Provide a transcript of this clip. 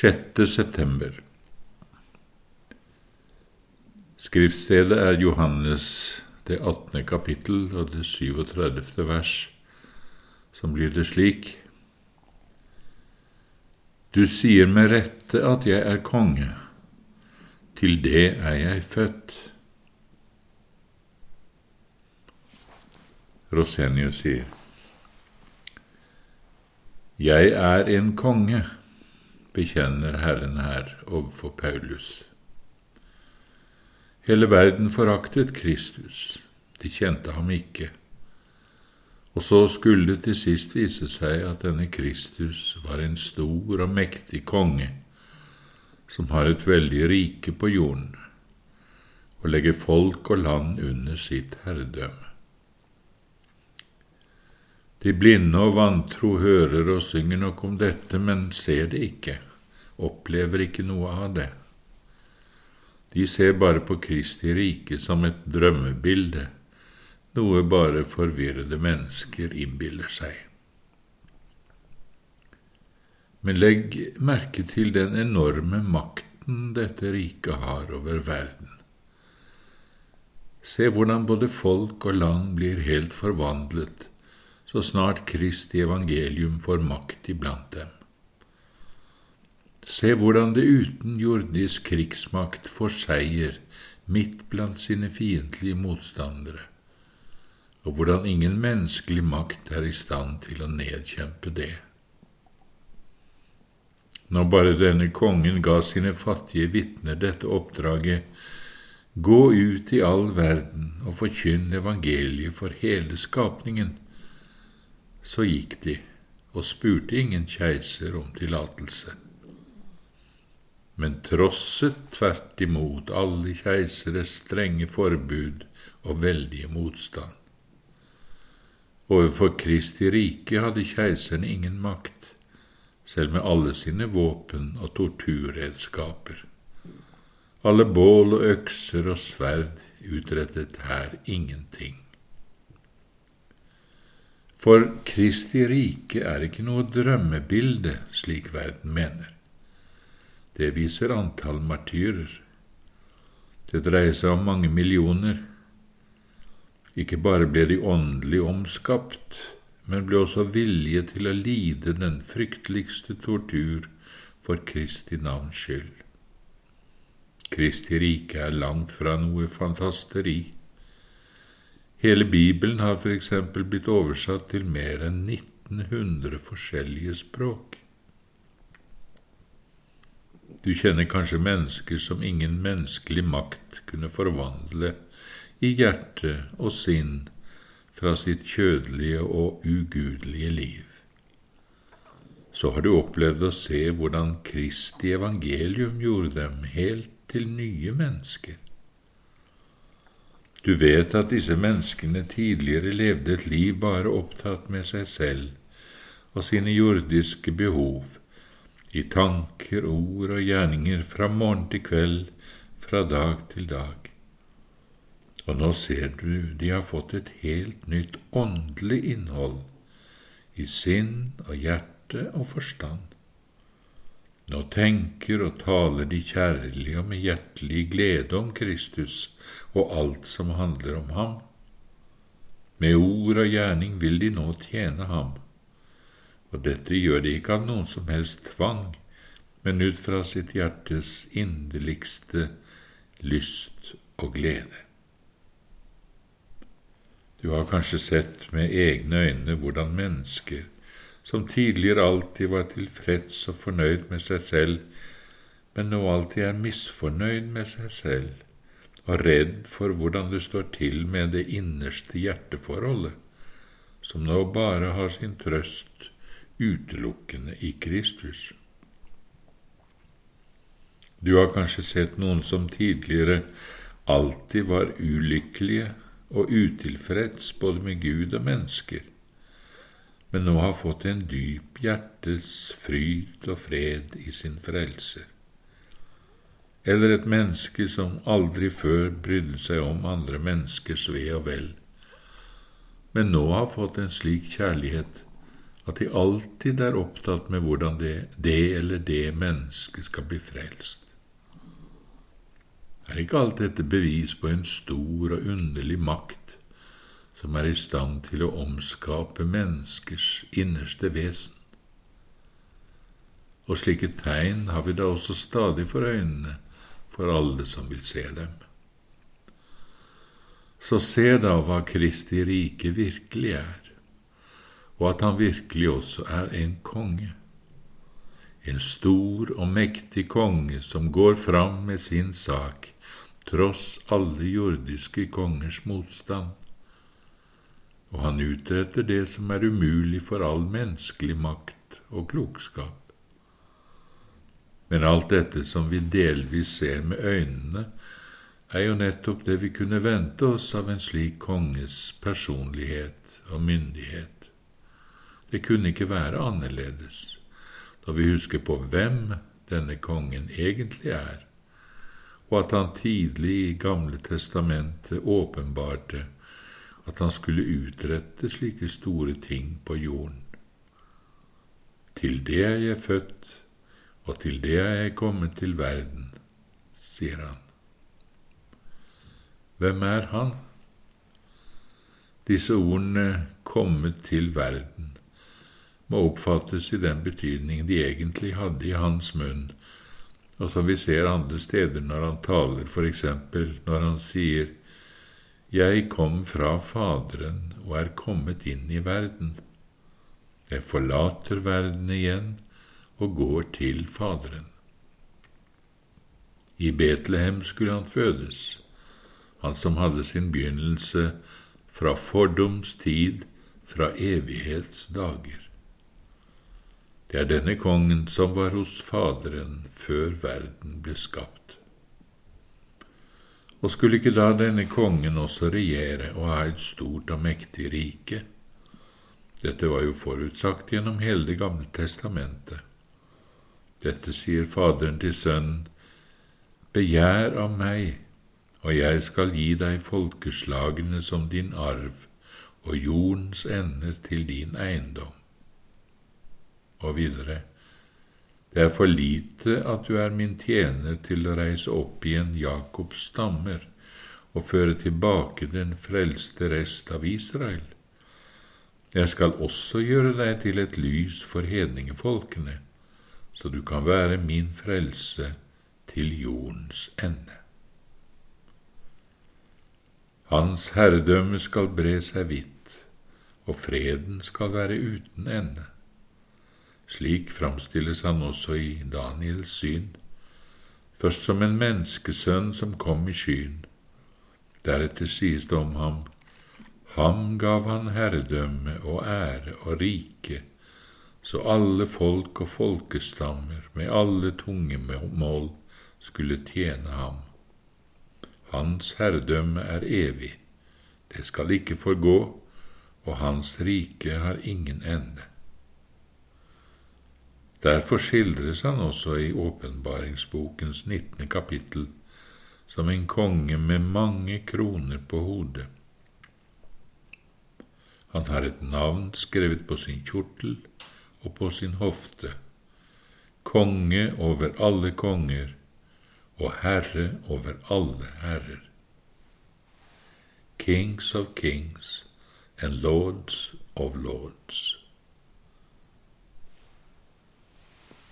6. september. Skriftstedet er Johannes det 18. kapittel og det 37. vers, som blir det slik. Du sier med rette at jeg er konge, til det er jeg født. Rosenius sier, Jeg er en konge bekjenner Herren her overfor Paulus. Hele verden foraktet Kristus, de kjente ham ikke, og så skulle det til sist vise seg at denne Kristus var en stor og mektig konge som har et veldig rike på jorden, og legger folk og land under sitt herredømme. De blinde og vantro hører og synger nok om dette, men ser det ikke opplever ikke noe av det. De ser bare på Kristi rike som et drømmebilde, noe bare forvirrede mennesker innbiller seg. Men legg merke til den enorme makten dette riket har over verden. Se hvordan både folk og land blir helt forvandlet så snart Kristi evangelium får makt iblant dem. Se hvordan det uten jordisk krigsmakt får seier midt blant sine fiendtlige motstandere, og hvordan ingen menneskelig makt er i stand til å nedkjempe det. Når bare denne kongen ga sine fattige vitner dette oppdraget, gå ut i all verden og forkynn evangeliet for hele skapningen, så gikk de og spurte ingen keiser om tillatelse men trosset tvert imot alle keiseres strenge forbud og veldige motstand. Overfor Kristi rike hadde keiseren ingen makt, selv med alle sine våpen og torturredskaper. Alle bål og økser og sverd utrettet her ingenting. For Kristi rike er ikke noe drømmebilde, slik verden mener. Det viser antall martyrer. Det dreier seg om mange millioner. Ikke bare ble de åndelig omskapt, men ble også vilje til å lide den frykteligste tortur for Kristi navns skyld. Kristi rike er langt fra noe fantasteri. Hele Bibelen har for eksempel blitt oversatt til mer enn 1900 forskjellige språk. Du kjenner kanskje mennesker som ingen menneskelig makt kunne forvandle i hjerte og sinn fra sitt kjødelige og ugudelige liv. Så har du opplevd å se hvordan Kristi evangelium gjorde dem helt til nye mennesker. Du vet at disse menneskene tidligere levde et liv bare opptatt med seg selv og sine jordiske behov, i tanker, ord og gjerninger fra morgen til kveld, fra dag til dag. Og nå ser du de har fått et helt nytt åndelig innhold i sinn og hjerte og forstand. Nå tenker og taler de kjærlig og med hjertelig glede om Kristus og alt som handler om ham. Med ord og gjerning vil de nå tjene ham og dette gjør de ikke av noen som helst tvang, men ut fra sitt hjertes inderligste lyst og glede. Du har kanskje sett med egne øyne hvordan mennesker, som tidligere alltid var tilfreds og fornøyd med seg selv, men nå alltid er misfornøyd med seg selv og redd for hvordan det står til med det innerste hjerteforholdet, som nå bare har sin trøst utelukkende i Kristus. Du har kanskje sett noen som tidligere alltid var ulykkelige og utilfreds både med Gud og mennesker, men nå har fått en dyp hjertes fryd og fred i sin frelse. Eller et menneske som aldri før brydde seg om andre menneskers ve og vel, men nå har fått en slik kjærlighet at de alltid er opptatt med hvordan det, det eller det mennesket skal bli frelst. Er ikke alt dette bevis på en stor og underlig makt som er i stand til å omskape menneskers innerste vesen? Og slike tegn har vi da også stadig for øynene for alle som vil se dem. Så se da hva Kristi rike virkelig er, og at han virkelig også er en konge en stor og mektig konge som går fram med sin sak tross alle jordiske kongers motstand, og han utretter det som er umulig for all menneskelig makt og klokskap. Men alt dette som vi delvis ser med øynene, er jo nettopp det vi kunne vente oss av en slik konges personlighet og myndighet. Det kunne ikke være annerledes når vi husker på hvem denne kongen egentlig er, og at han tidlig i Gamle testamentet åpenbarte at han skulle utrette slike store ting på jorden. Til det er jeg født, og til det er jeg kommet til verden, sier han. Hvem er han? Disse ordene kommet til verden må oppfattes i den betydning de egentlig hadde i hans munn og som vi ser andre steder når han taler, for eksempel når han sier Jeg kom fra Faderen og er kommet inn i verden. Jeg forlater verden igjen og går til Faderen. I Betlehem skulle han fødes, han som hadde sin begynnelse fra fordums tid, fra evighets dager. Det er denne kongen som var hos Faderen før verden ble skapt. Og skulle ikke da denne kongen også regjere og ha et stort og mektig rike? Dette var jo forutsagt gjennom hele Det gamle testamentet. Dette sier Faderen til Sønnen, Begjær av meg, og jeg skal gi deg folkeslagene som din arv og jordens ender til din eiendom og videre. Det er for lite at du er min tjener til å reise opp igjen Jakobs stammer og føre tilbake den frelste rest av Israel. Jeg skal også gjøre deg til et lys for hedningefolkene, så du kan være min frelse til jordens ende. Hans herredømme skal bre seg vidt, og freden skal være uten ende. Slik framstilles han også i Daniels syn, først som en menneskesønn som kom i skyen. Deretter sies det om ham, ham gav han herredømme og ære og rike, så alle folk og folkestammer med alle tungemål skulle tjene ham. Hans herredømme er evig, det skal ikke forgå, og hans rike har ingen ende. Derfor skildres han også i åpenbaringsbokens nittende kapittel som en konge med mange kroner på hodet. Han har et navn skrevet på sin kjortel og på sin hofte, konge over alle konger og herre over alle herrer. Kings of kings and lords of lords.